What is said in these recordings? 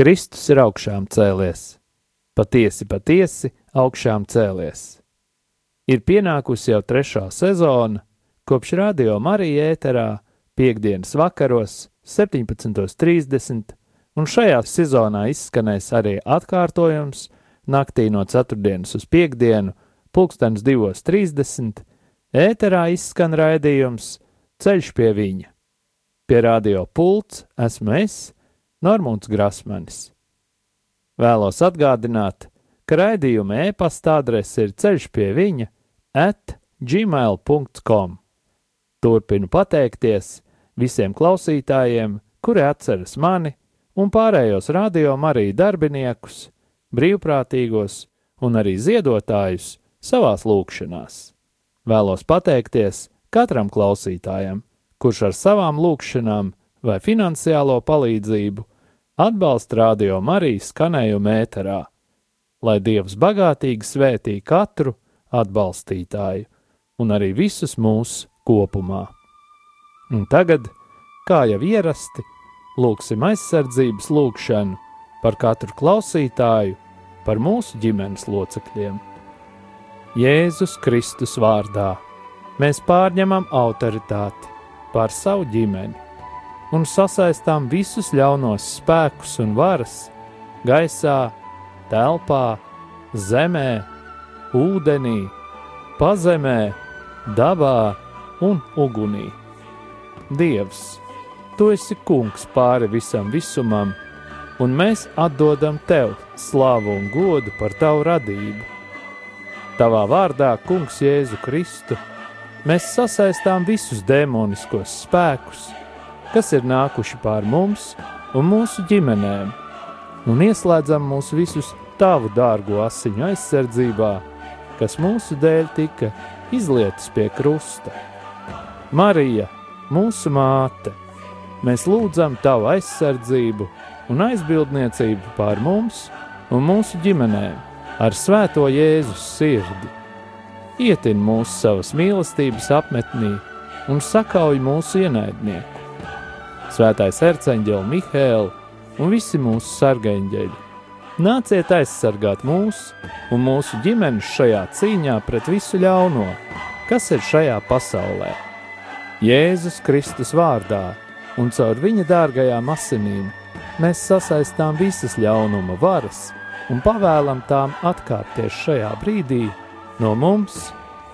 Kristus ir augšām cēlies, patiesi, patiesi augšām cēlies. Ir pienākusi jau trešā sezona, kopš radio Marija ēterā piekdienas vakaros 17.30, un šajā sezonā izskanēs arī atkārtojums naktī no ceturtdienas uz piekdienu, pulkstens 2.30. ēterā izskan raidījums Ceļš pie viņa. Pie radio pults esmu es, Normons Grasmanis. Vēlos atgādināt, ka raidījuma e-pasta adrese ir ceļš pie viņa at gmail.com. Turpinu pateikties visiem klausītājiem, kuri atceras mani un pārējos radio Mariju darbiniekus, brīvprātīgos un arī ziedotājus savās lūkšanās. Vēlos pateikties katram klausītājam, kurš ar savām lūkšanām vai finansiālo palīdzību atbalsta radio Marijas skanējumu ēterā, lai Dievs bagātīgi svētī katru atbalstītāju un arī visus mūs kopumā. Un tagad, kā jau ierasti, lūksim aizsardzības lūgšanu par katru klausītāju, par mūsu ģimenes locekļiem. Jēzus Kristus vārdā mēs pārņemam autoritāti pār savu ģimeni un sasaistām visus ļaunos spēkus un varas gaisā, telpā, zemē, ūdenī, pazemē, dabā un ugunī. Dievs, tu esi kungs pāri visam visumam, un mēs atdodam tev slāvu un godu par tavu radību. Tavā vārdā, Kungs, Jēzu Kristu, mēs sasaistām visus demoniskos spēkus, kas ir nākuši pār mums un mūsu ģimenēm, un ieslēdzam mūs visus tavu dārgo asiņu aizsardzībā, kas mūsu dēļ tika izlietas pie krusta. Marija, mūsu māte, mēs lūdzam tavu aizsardzību un aizbildniecību pār mums un mūsu ģimenēm ar svēto Jēzus sirdi. Ietin mūsu savas mīlestības apmetnī un sakauj mūsu ienaidnieku Svētais erceņģeli Mihēlu un visi mūsu sargaņģeļi. Nāciet aizsargāt mūs un mūsu ģimenes šajā cīņā pret visu ļauno, kas ir šajā pasaulē. Jēzus Kristus vārdā un caur viņa dārgajām asinīm mēs sasaistām visas ļaunuma varas un pavēlam tām atkāpties šajā brīdī no mums,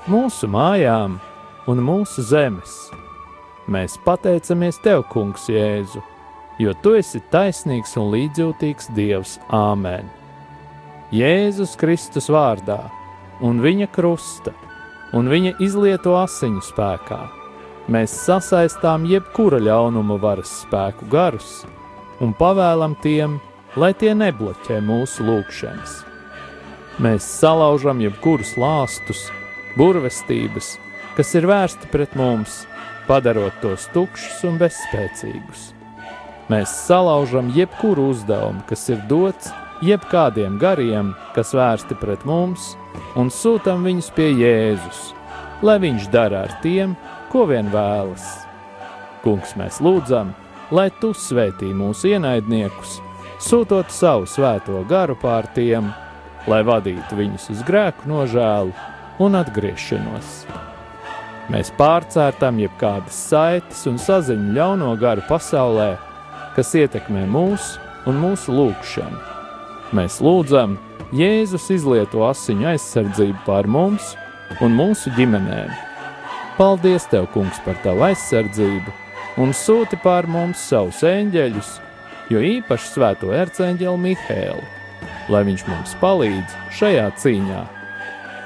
mūsu mājām un mūsu zemes Mēs pateicamies Tev, Kungs, Jēzu, jo Tu esi taisnīgs un līdzjūtīgs Dievs. Āmen! Jēzus Kristus vārdā un Viņa krusta un Viņa izlieto asiņu spēkā mēs sasaistām jebkura ļaunuma varas spēku garus un pavēlam tiem, lai tie nebloķē mūsu lūgšanas. Mēs salaužam jebkurus lāstus, burvestības, kas ir vērsti pret mums, padarot tos tukšus un bezspēcīgus. Mēs salaužam jebkuru uzdevumu, kas ir dots jebkādiem gariem, kas vērsti pret mums, un sūtam viņus pie Jēzus, lai viņš dara ar tiem, ko vien vēlas. Kungs, mēs lūdzam, lai tu svētī mūsu ienaidniekus, sūtot savu svēto garu pār tiem, lai vadītu viņus uz grēku nožēlu un atgriešanos. Mēs pārcērtam jebkādas saites un saziņu ļauno garu pasaulē, kas ietekmē mūs un mūsu lūgšanu. Mēs lūdzam, Jēzus izlieto asiņu aizsardzību pār mums un mūsu ģimenēm. Paldies, Tev, Kungs, par Tavu aizsardzību un sūti pār mums savus eņģeļus, jo īpaši svēto erceņģeli Mihēlu, lai viņš mums palīdz šajā cīņā.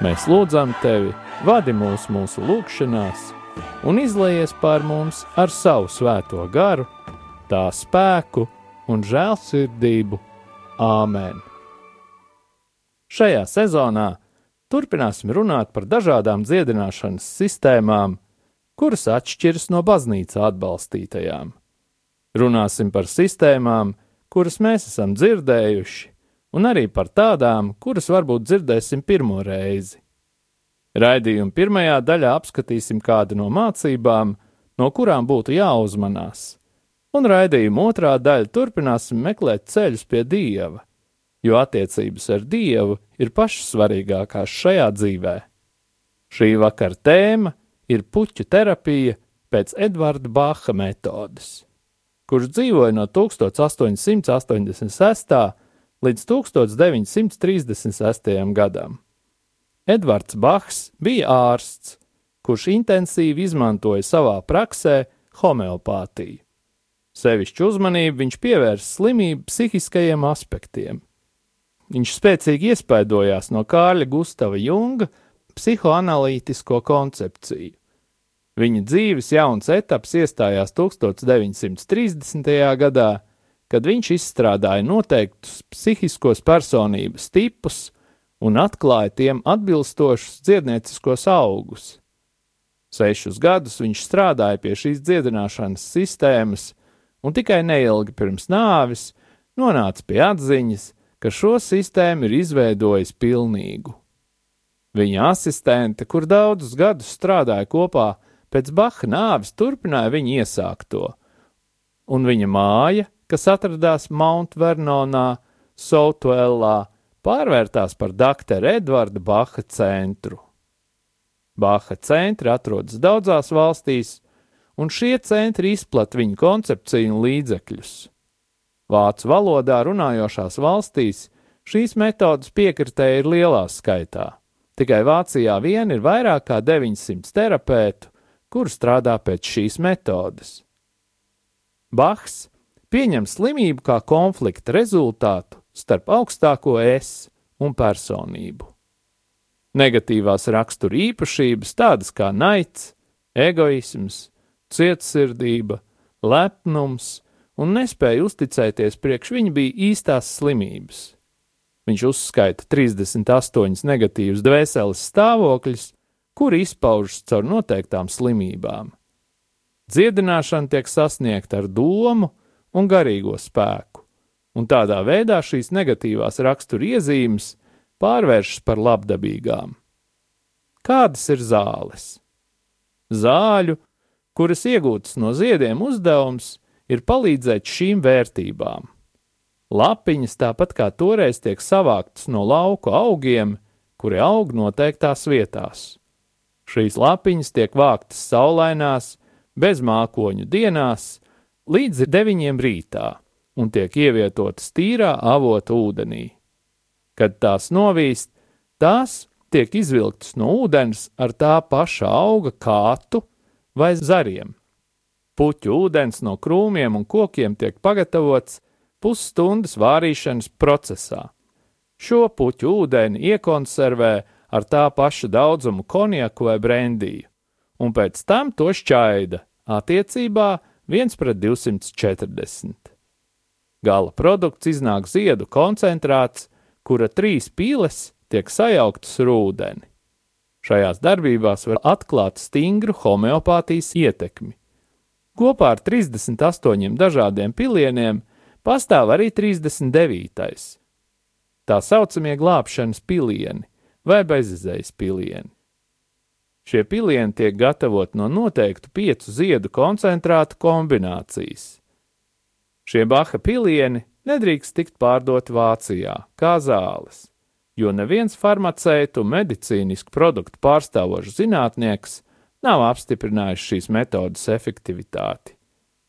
Mēs lūdzam Tevi! Vadi mūs mūsu lūgšanās un izlaies pār mums ar savu svēto garu, tā spēku un žēlsirdību. Āmen! Šajā sezonā turpināsim runāt par dažādām dziedināšanas sistēmām, kuras atšķiras no baznīcā atbalstītajām. Runāsim par sistēmām, kuras mēs esam dzirdējuši, un arī par tādām, kuras varbūt dzirdēsim pirmo reizi. Raidījuma pirmajā daļā apskatīsim kādu no mācībām, no kurām būtu jāuzmanās, un raidījuma otrā daļa turpināsim meklēt ceļus pie Dieva, jo attiecības ar Dievu ir pašas svarīgākās šajā dzīvē. Šī vakara tēma ir puķu terapija pēc Edvarda Bāha metodes, kurš dzīvoja no 1886. līdz 1936. gadam. Edvards Bahs bija ārsts, kurš intensīvi izmantoja savā praksē homeopātiju. Sevišķu uzmanību viņš pievērsa slimību psihiskajiem aspektiem. Viņš spēcīgi iespaidojās no Kārļa Gustava Junga psihoanalītisko koncepciju. Viņa dzīves jauns etaps iestājās 1930. gadā, kad viņš izstrādāja noteiktus psihiskos personības tipus un atklāja tiem atbilstošus dziednieciskos augus. Sešus gadus viņš strādāja pie šīs dziedināšanas sistēmas, un tikai neilgi pirms nāves nonāca pie atziņas, ka šo sistēmu ir izveidojis pilnīgu. Viņa asistente, kur daudzus gadus strādāja kopā, pēc Baha nāves turpināja viņa iesākto, un viņa māja, kas atradās Mount Vernonā, Soutuellā, pārvērtās par doktora Edvarda Baha centru. Baha centri atrodas daudzās valstīs, un šie centri izplata viņa koncepciju un līdzekļus. Vācu valodā runājošās valstīs šīs metodas piekritēji ir lielā skaitā. Tikai Vācijā vien ir vairāk kā 900 terapeitu, kur strādā pēc šīs metodes. Bahs pieņem slimību kā konflikta rezultātu starp augstāko es un personību. Negatīvās rakstura īpašības, tādas kā naids, egoisms, cietsirdība, lepnums, un nespēja uzticēties priekš viņa bija īstās slimības. Viņš uzskaita 38 negatīvus dvēseles stāvokļus, kuri izpaužas caur noteiktām slimībām. Dziedināšana tiek sasniegta ar domu un garīgo spēku, un tādā veidā šīs negatīvās rakstura iezīmes pārvēršas par labdabīgām. Kādas ir zāles? Zāļu, kuras iegūtas no ziediem, uzdevums ir palīdzēt šīm vērtībām. Lapiņas tāpat kā toreiz tiek savāktas no lauku augiem, kuri aug noteiktās vietās. Šīs lapiņas tiek vāktas saulainās, bez mākoņu dienās, līdz deviņiem rītā un tiek ievietotas tīrā avota ūdenī. Kad tās novīst, tās tiek izvilktas no ūdens ar tā paša auga kātu vai zariem. Puķu ūdens no krūmiem un kokiem tiek pagatavots pusstundas vārīšanas procesā. Šo puķu ūdeni iekonservē ar tā paša daudzumu konjaku vai brendiju, un pēc tam to šķaida attiecībā 1 pret 240. Gala produkts iznāk ziedu koncentrāts, kura trīs pīles tiek sajauktas ar ūdeni. Šajās darbībās var atklāt stingru homeopātijas ietekmi. Kopā ar 38 dažādiem pilieniem pastāv arī 39. Tā saucamie glābšanas pilieni vai bezizējas pilieni. Šie pilieni tiek gatavot no noteiktu piecu ziedu koncentrātu kombinācijas. Šie baha pilieni nedrīkst tikt pārdoti Vācijā kā zāles jo neviens farmaceitu medicīnisku produktu pārstāvošs zinātnieks nav apstiprinājis šīs metodas efektivitāti.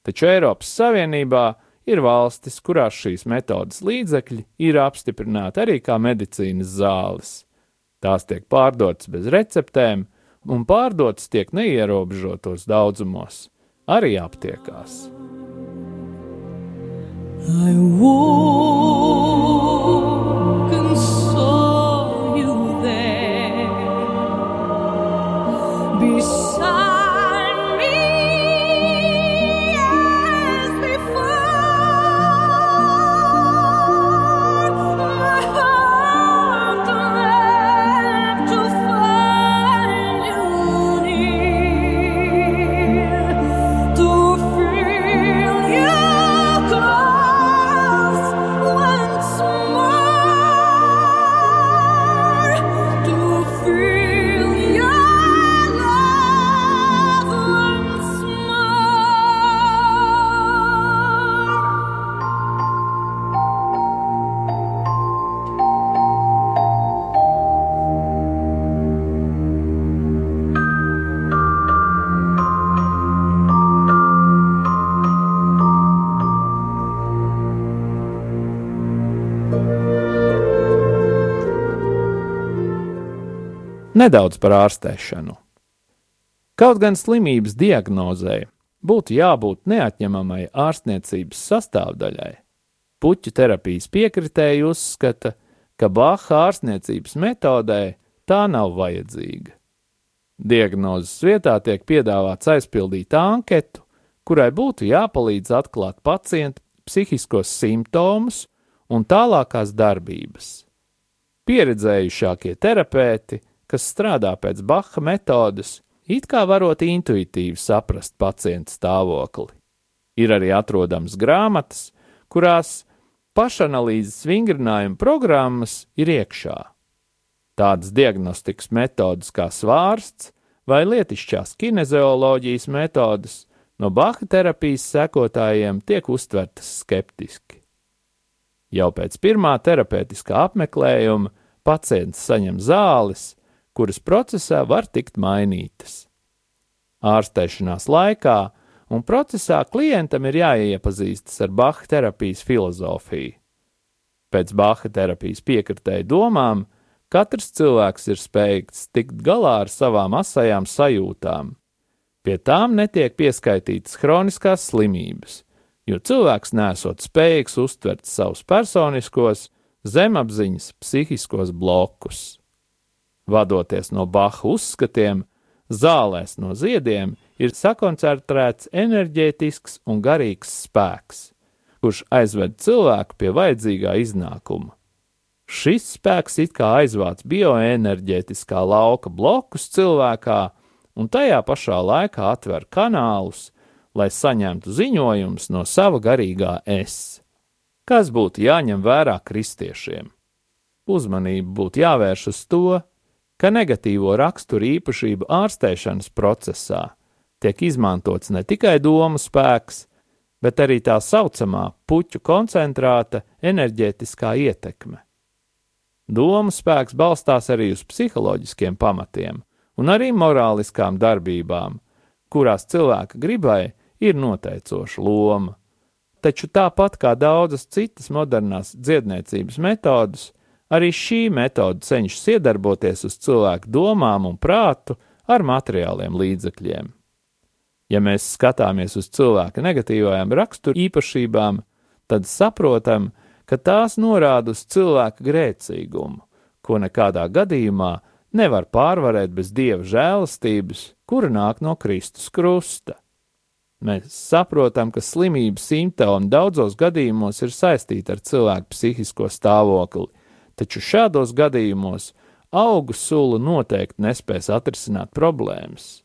Taču Eiropas Savienībā ir valstis, kurās šīs metodas līdzekļi ir apstiprināti arī kā medicīnas zāles. Tās tiek pārdotas bez receptēm un pārdotas tiek neierobežotos daudzumos, arī aptiekās. 爱我。Nedaudz par ārstēšanu. Kaut gan slimības diagnozē būtu jābūt neatņemamai ārstniecības sastāvdaļai, puķu terapijas piekritēji uzskata, ka Baha ārstniecības metodē tā nav vajadzīga. Diagnozes vietā tiek piedāvāts aizpildīt anketu, kurai būtu jāpalīdz atklāt pacienta psihiskos simptomus un tālākās darbības. Pieredzējušākie terapeiti kas strādā pēc Baha metodes, it kā varot intuitīvi saprast pacienta stāvokli. Ir arī atrodams grāmatas, kurās pašanalīzes vingrinājuma programmas ir iekšā. Tādas diagnostikas metodas kā svārsts vai lietišķās kinezioloģijas metodas no Baha terapijas sekotājiem tiek uztvertas skeptiski. Jau pēc pirmā terapeitiskā apmeklējuma pacients saņem zāles, kuras procesā var tikt mainītas. Ārstēšanās laikā un procesā klientam ir jāiepazīstas ar Baha terapijas filozofiju. Pēc Baha terapijas piekritēju domām, katrs cilvēks ir spējīgs tikt galā ar savām asajām sajūtām. Pie tām netiek pieskaitītas chroniskās slimības, jo cilvēks nesot spējīgs uztvert savus personiskos, zemapziņas, psihiskos blokus. Vadoties no Baha uzskatiem, zālēs no ziediem ir sakoncentrēts enerģētisks un garīgs spēks, kurš aizved cilvēku pie vajadzīgā iznākuma. Šis spēks it kā aizvāc bioenerģētiskā lauka blokus cilvēkā un tajā pašā laikā atver kanālus, lai saņemtu ziņojumus no sava garīgā es. Kas būtu jāņem vērā kristiešiem? Uzmanība būtu jāvērš uz to, ka negatīvo raksturu īpašību ārstēšanas procesā tiek izmantots ne tikai domu spēks, bet arī tā saucamā puķu koncentrāta enerģētiskā ietekme. Domu spēks balstās arī uz psiholoģiskiem pamatiem un arī morāliskām darbībām, kurās cilvēka gribai ir noteicoša loma. Taču tāpat kā daudzas citas modernās dziedniecības metodas, Arī šī metode cenšas iedarboties uz cilvēku domām un prātu ar materiāliem līdzekļiem. Ja mēs skatāmies uz cilvēka negatīvajām rakstura īpašībām, tad saprotam, ka tās norāda uz cilvēka grēcīgumu, ko nekādā gadījumā nevar pārvarēt bez dieva žēlastības, kura nāk no Kristus krusta. Mēs saprotam, ka slimības simptomi daudzos gadījumos ir saistīti ar cilvēku psihisko stāvokli, taču šādos gadījumos augu sula noteikti nespēs atrisināt problēmas.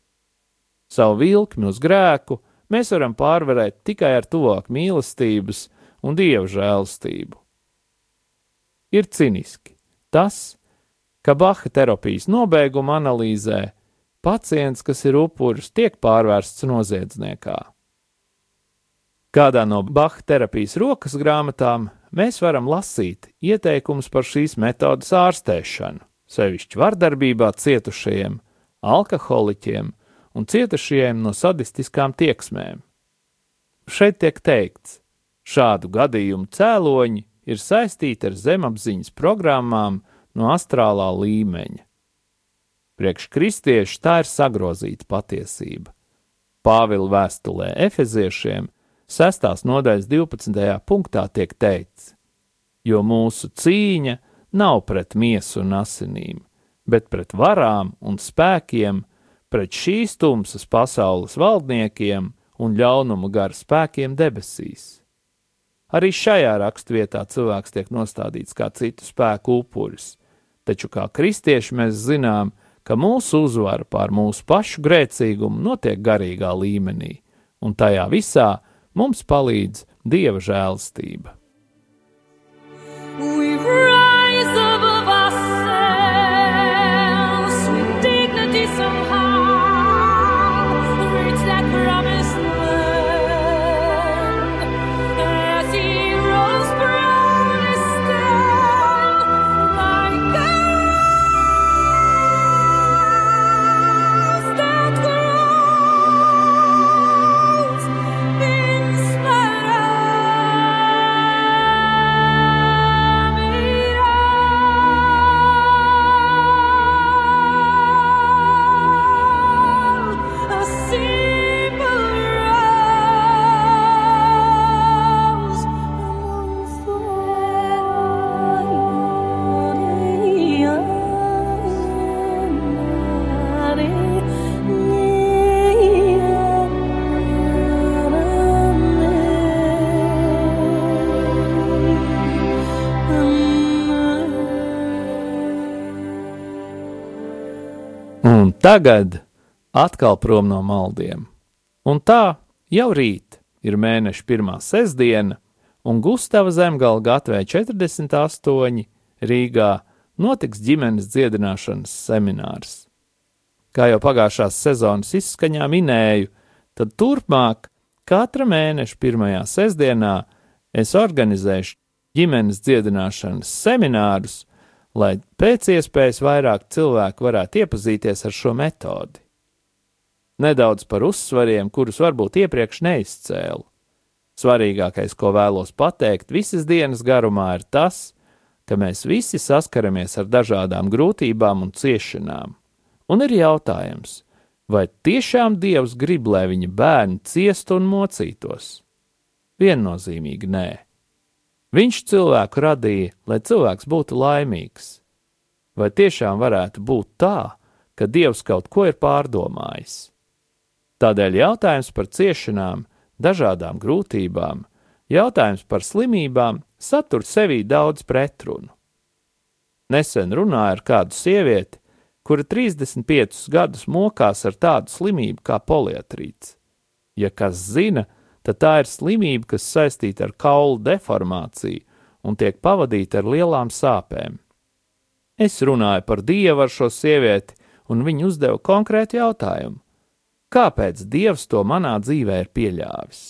Savu vilkmi uz grēku mēs varam pārvarēt tikai ar tuvāk mīlestības un dievu žēlstību. Ir ciniski tas, ka Baha terapijas nobeiguma analīzē pacients, kas ir upuris, tiek pārvērsts noziedzniekā. Kādā no Baha terapijas rokas grāmatām mēs varam lasīt ieteikumus par šīs metodas ārstēšanu, sevišķi vardarbībā cietušajiem, alkoholiķiem un cietušajiem no sadistiskām tieksmēm. Šeit tiek teikts, šādu gadījumu cēloņi ir saistīti ar zemapziņas programmām no astrālā līmeņa. Priekš kristiešu tā ir sagrozīta patiesība. Pāvila vēstulē Efeziešiem 6. nodaļas 12. punktā tiek teikts: Jo mūsu cīņa nav pret miesu un asinīm, bet pret varām un spēkiem, pret šīs tumsas pasaules valdniekiem un ļaunuma gara spēkiem debesīs. Arī šajā raksturvietā cilvēks tiek nostādīts kā citu spēku upuris, taču kā kristieši mēs zinām, ka mūsu uzvara pār mūsu pašu grēcīgumu notiek garīgā līmenī, un tajā visā mums palīdz Dieva žēlastība. Tagad atkal prom no maldiem. Un tā jau rīt ir mēneša pirmā sestdiena, un Gustavas zemgala gatvē 48 Rīgā notiks ģimenes dziedināšanas seminārs. Kā jau pagājušās sezonas izskaņā minēju, tad turpmāk katra mēneša pirmajā sestdienā es organizēšu ģimenes dziedināšanas seminārus, lai pēc iespējas vairāk cilvēku varētu iepazīties ar šo metodi. Nedaudz par uzsvariem, kurus varbūt iepriekš neizcēlu. Svarīgākais, ko vēlos pateikt visas dienas garumā, ir tas, ka mēs visi saskaramies ar dažādām grūtībām un ciešanām. Un ir jautājums, vai tiešām Dievs grib, lai viņa bērni ciestu un mocītos? Viennozīmīgi nē. Viņš cilvēku radīja, lai cilvēks būtu laimīgs. Vai tiešām varētu būt tā, ka Dievs kaut ko ir pārdomājis? Tādēļ jautājums par ciešanām, dažādām grūtībām, jautājums par slimībām satur sevī daudz pretrunu. Nesen runāju ar kādu sievieti, kura 35 gadus mokās ar tādu slimību kā polietrīts. Ja kas zina, tad tā ir slimība, kas saistīta ar kaulu deformāciju un tiek pavadīta ar lielām sāpēm. Es runāju par dievu ar šo sievieti, un viņa uzdeva konkrētu jautājumu: kāpēc Dievs to manā dzīvē ir pieļāvis.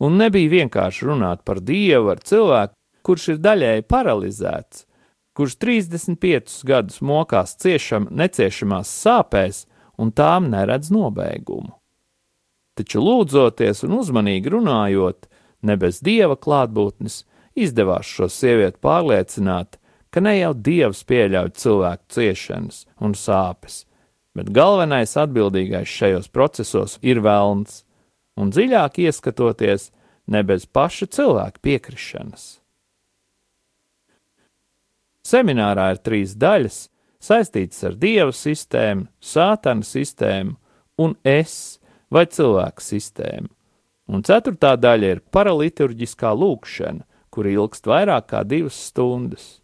Un nebija vienkārši runāt par Dievu ar cilvēku, kurš ir daļēji paralizēts, kurš 35 gadus mokās ciešam, neciešamās sāpēs un tām neredz nobeigumu. Taču lūdzoties un uzmanīgi runājot, ne bez dieva klātbūtnes, izdevās šo sievieti pārliecināt, ka ne jau dievs pieļauj cilvēku ciešanas un sāpes, bet galvenais atbildīgais šajos procesos ir vēlns, un dziļāk ieskatoties ne bez paša cilvēka piekrišanas. Seminārā ir trīs daļas saistītas ar dievu sistēmu, sātana sistēmu un es vai cilvēku sistēmu, un ceturtā daļa ir paraliturģiskā lūkšana, kur ilgst vairāk kā divas stundas.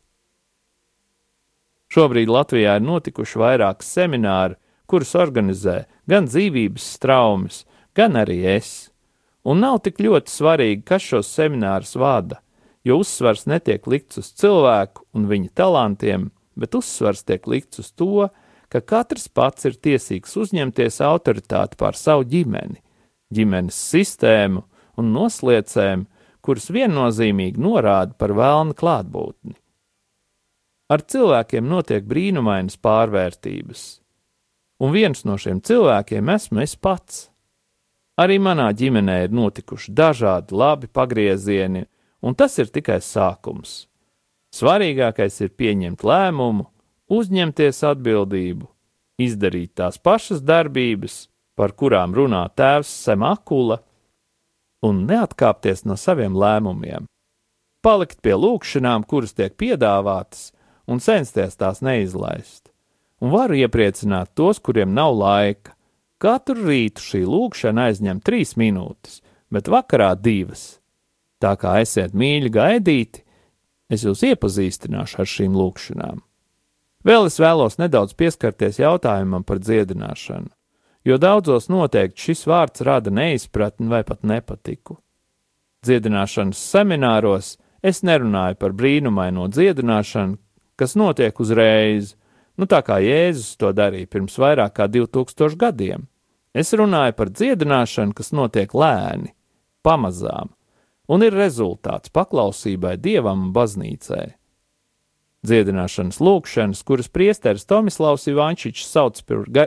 Šobrīd Latvijā ir notikuši vairāki semināri, kurus organizē gan dzīvības straumes, gan arī es. Un nav tik ļoti svarīgi, kas šos seminārus vada, jo uzsvars netiek likts uz cilvēku un viņa talantiem, bet uzsvars tiek likts uz to, ka katrs pats ir tiesīgs uzņemties autoritāti pār savu ģimeni, ģimenes sistēmu un nosliecēm, kuras viennozīmīgi norāda par vēlna klātbūtni. Ar cilvēkiem notiek brīnumainas pārvērtības, un viens no šiem cilvēkiem esmu es pats. Arī manā ģimenē ir notikuši dažādi labi pagriezieni, un tas ir tikai sākums. Svarīgākais ir pieņemt lēmumu, uzņemties atbildību, izdarīt tās pašas darbības, par kurām runā tēvs Semakula, un neatkāpties no saviem lēmumiem. Palikt pie lūkšanām, kuras tiek piedāvātas, un censties tās neizlaist. Un varu iepriecināt tos, kuriem nav laika. Katru rītu šī lūkšana aizņem trīs minūtes, bet vakarā divas. Tā kā esiet mīļi gaidīti, es jūs iepazīstināšu ar šīm lūkšanām. Vēl es vēlos nedaudz pieskarties jautājumam par dziedināšanu, jo daudzos noteikti šis vārds rada neizpratni vai pat nepatiku. Dziedināšanas semināros es nerunāju par brīnumaino dziedināšanu, kas notiek uzreiz, nu tā kā Jēzus to darīja pirms vairāk kā 2000 gadiem. Es runāju par dziedināšanu, kas notiek lēni, pamazām, un ir rezultāts paklausībai dievam un baznīcai. Dziedināšanas lūkšanas, kuras priesteris Tomislavs Ivančičs sauc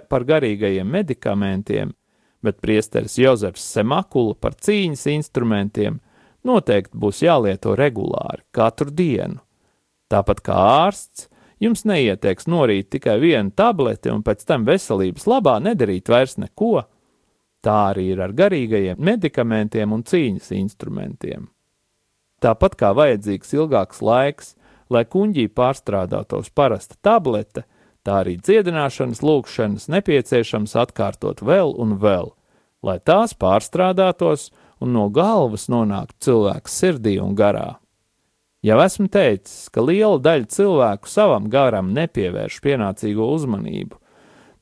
par garīgajiem medikamentiem, bet priesteris Jozefs Semakula par cīņas instrumentiem, noteikti būs jālieto regulāri, katru dienu. Tāpat kā ārsts, jums neieteiks norīt tikai vienu tableti un pēc tam veselības labā nedarīt vairs neko. Tā arī ir ar garīgajiem medikamentiem un cīņas instrumentiem. Tāpat kā vajadzīgs ilgāks laiks, lai kuģī pārstrādātos parasta tablete, tā arī dziedināšanas lūkšanas nepieciešams atkārtot vēl un vēl, lai tās pārstrādātos un no galvas nonāktu cilvēka sirdī un garā. Jau esmu teicis, ka liela daļa cilvēku savam garam nepievērš pienācīgo uzmanību,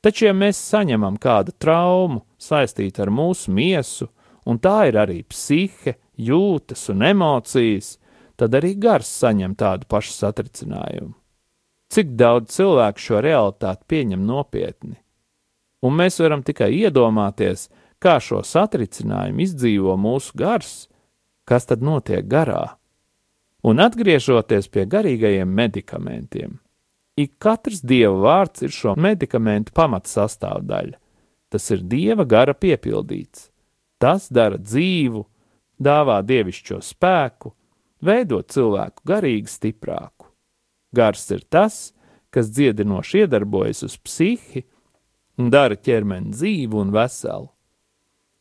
Taču, ja mēs saņemam kādu traumu saistītu ar mūsu miesu, un tā ir arī psihe, jūtas un emocijas, tad arī gars saņem tādu pašu satricinājumu. Cik daudz cilvēku šo realitāti pieņem nopietni? Un mēs varam tikai iedomāties, kā šo satricinājumu izdzīvo mūsu gars, kas tad notiek garā. Un atgriežoties pie garīgajiem medikamentiem, ik katrs dieva vārds ir šo medikamentu pamatsastāvdaļa. Tas ir dieva gara piepildīts. Tas dara dzīvu, dāvā dievišķo spēku, veido cilvēku garīgi stiprāku. Gars ir tas, kas dziedinoši iedarbojas uz psihi un dara ķermeni dzīvu un veselu.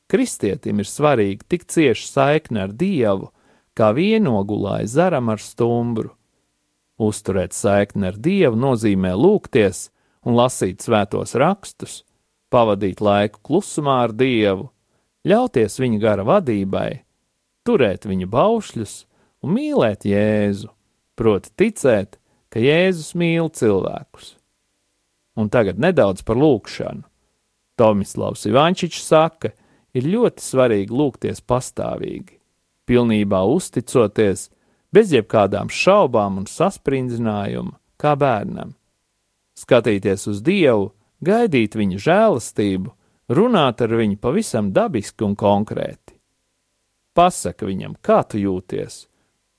Kristietim ir svarīgi tik cieši saikne ar Dievu, kā vienogulāja zaram ar stumbru. Uzturēt saikni ar Dievu nozīmē lūgties un lasīt svētos rakstus, pavadīt laiku klusumā ar Dievu, ļauties viņa gara vadībai, turēt viņa baušļus un mīlēt Jēzu, proti ticēt, ka Jēzus mīl cilvēkus. Un tagad nedaudz par lūgšanu. Tomislavs Ivančičs saka, ka ir ļoti svarīgi lūgties pastāvīgi, pilnībā uzticoties, bez jebkādām šaubām un sasprindzinājumu, kā bērnam. Skatīties uz Dievu, gaidīt viņa žēlastību, runāt ar viņu pavisam dabiski un konkrēti. Pasaka viņam, kā tu jūties,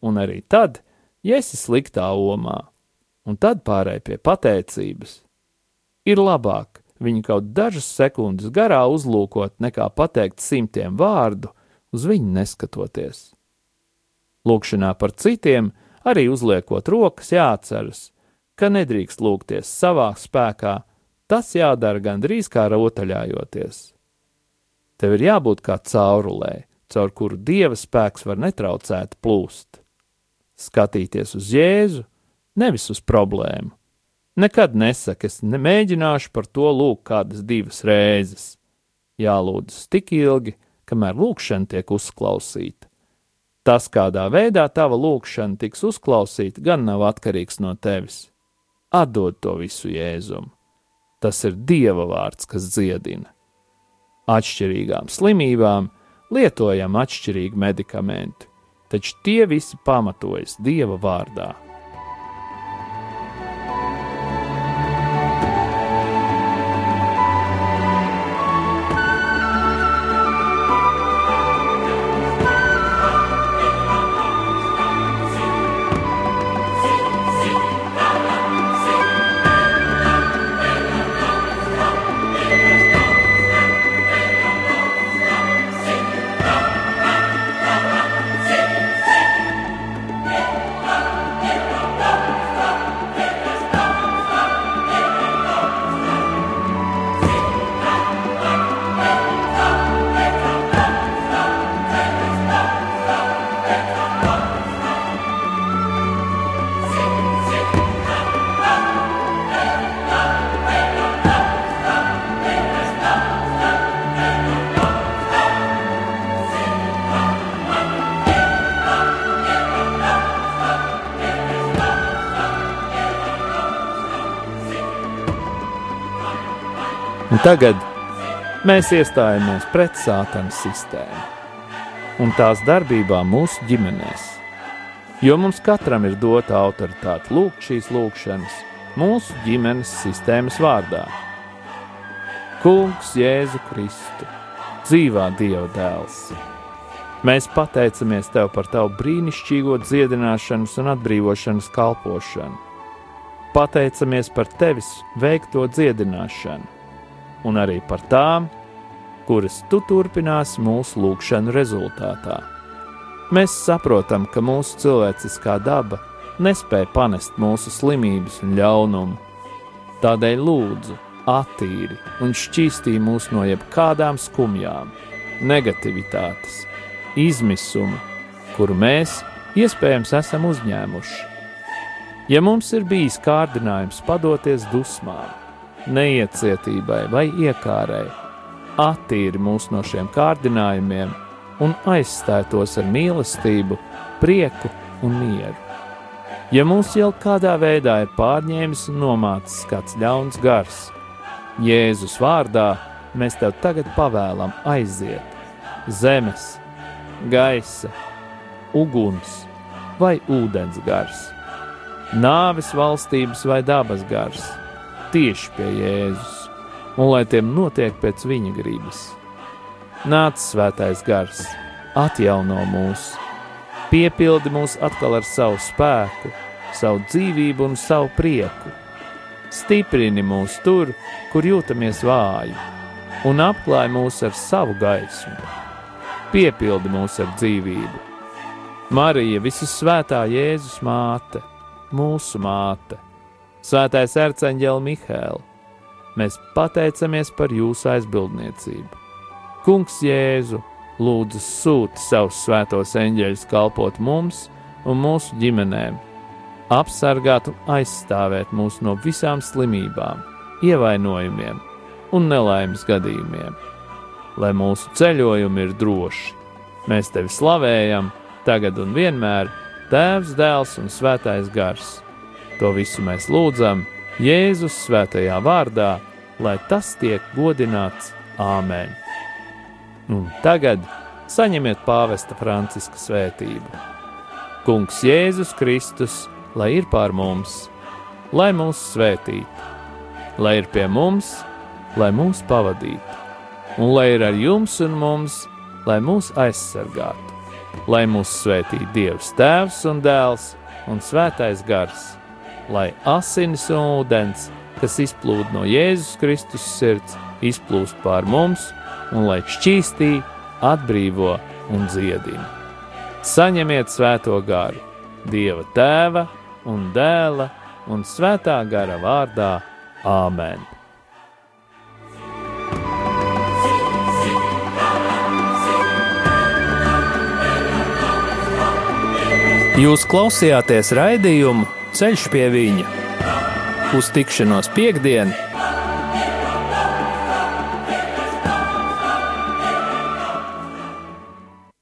un arī tad, ja esi sliktā omā, un tad pārēj pie pateicības. Ir labāk, viņu kaut dažas sekundes garā uzlūkot, nekā pateikt simtiem vārdu, uz viņu neskatoties. Lūkšanā par citiem, arī uzliekot rokas, jāatceras, ka nedrīkst lūgties savā spēkā, tas jādara gandrīz kā rotaļājoties. Tev ir jābūt kā caurulē, caur kuru dieva spēks var netraucēti plūst. Skatīties uz Jēzu, nevis uz problēmu, Nekad nesaka, es nemēģināšu par to lūgt kādas divas reizes. Jālūdzas tik ilgi, kamēr lūkšana tiek uzklausīta. Tas, kādā veidā tava lūkšana tiks uzklausīta, gan nav atkarīgs no tevis. Atdod to visu Jēzum. Tas ir Dieva vārds, kas dziedina. Atšķirīgām slimībām lietojam atšķirīgi medikamenti, taču tie visi pamatojas Dieva vārdā. Un tagad mēs iestājamies pret sātana sistēmu un tās darbībā mūsu ģimenēs. Jo mums katram ir dota autoritāte lūgt šīs lūgšanas mūsu ģimenes sistēmas vārdā. Kungs, Jēzu Kristu, dzīvā Dieva dēls! Mēs pateicamies Tev par Tavu brīnišķīgo dziedināšanas un atbrīvošanas kalpošanu. Pateicamies par Tevis veikto dziedināšanu un arī par tām, kuras tu turpināsi mūsu lūgšanu rezultātā. Mēs saprotam, ka mūsu cilvēciskā daba nespēja panest mūsu slimības un ļaunumu. Tādēļ lūdzu, attīri un šķīstī mūs no jebkādām skumjām, negativitātes, izmisuma, kuru mēs iespējams esam uzņēmuši. Ja mums ir bijis kārdinājums padoties dusmām, neiecietībai vai iekārai. Attīri mūs no šiem kārdinājumiem un aizstāj tos ar mīlestību, prieku un mieru. Ja mūs jau kādā veidā ir pārņēmis un nomācis kāds ļauns gars, Jēzus vārdā mēs tev tagad pavēlam aiziet zemes, gaisa, uguns vai ūdens gars, nāves valstības vai dabas gars, tieši pie Jēzus, un lai tiem notiek pēc viņa gribas. Nāc, svētais gars, atjauno mūs, piepildi mūs atkal ar savu spēku, savu dzīvību un savu prieku. Stiprini mūs tur, kur jūtamies vāji, un apklāj mūs ar savu gaismu. Piepildi mūs ar dzīvību. Marija, visasvētā Jēzus māte, mūsu māte, Svētais Erceņģēl Mihēl, mēs pateicamies par jūsu aizbildniecību. Kungs Jēzu, lūdzu sūti savus svētos eņģeļus kalpot mums un mūsu ģimenēm, apsargāt un aizstāvēt mūs no visām slimībām, ievainojumiem un nelaimes gadījumiem. Lai mūsu ceļojumi ir droši, mēs tevi slavējam! tagad un vienmēr, Tēvs, Dēls un Svētais Gars. To visu mēs lūdzam Jēzus svētajā vārdā, lai tas tiek godināts Āmen. Un tagad saņemiet pāvesta Franciska svētību. Kungs Jēzus Kristus, lai ir pār mums, lai mūs svētītu, lai ir pie mums, lai mūs pavadītu, un lai ir ar jums un mums, lai mūs aizsargātu lai mūs svētī Dievs Tēvs un Dēls un Svētais Gars, lai asinis un ūdens, kas izplūd no Jēzus Kristus sirds, izplūst pār mums un lai šķīstī, atbrīvo un dziedina. Saņemiet svēto garu, Dieva Tēva un Dēla un Svētā gara vārdā Āmen! Jūs klausījāties raidījumu Ceļš pie viņa uz tikšanos piekdienu!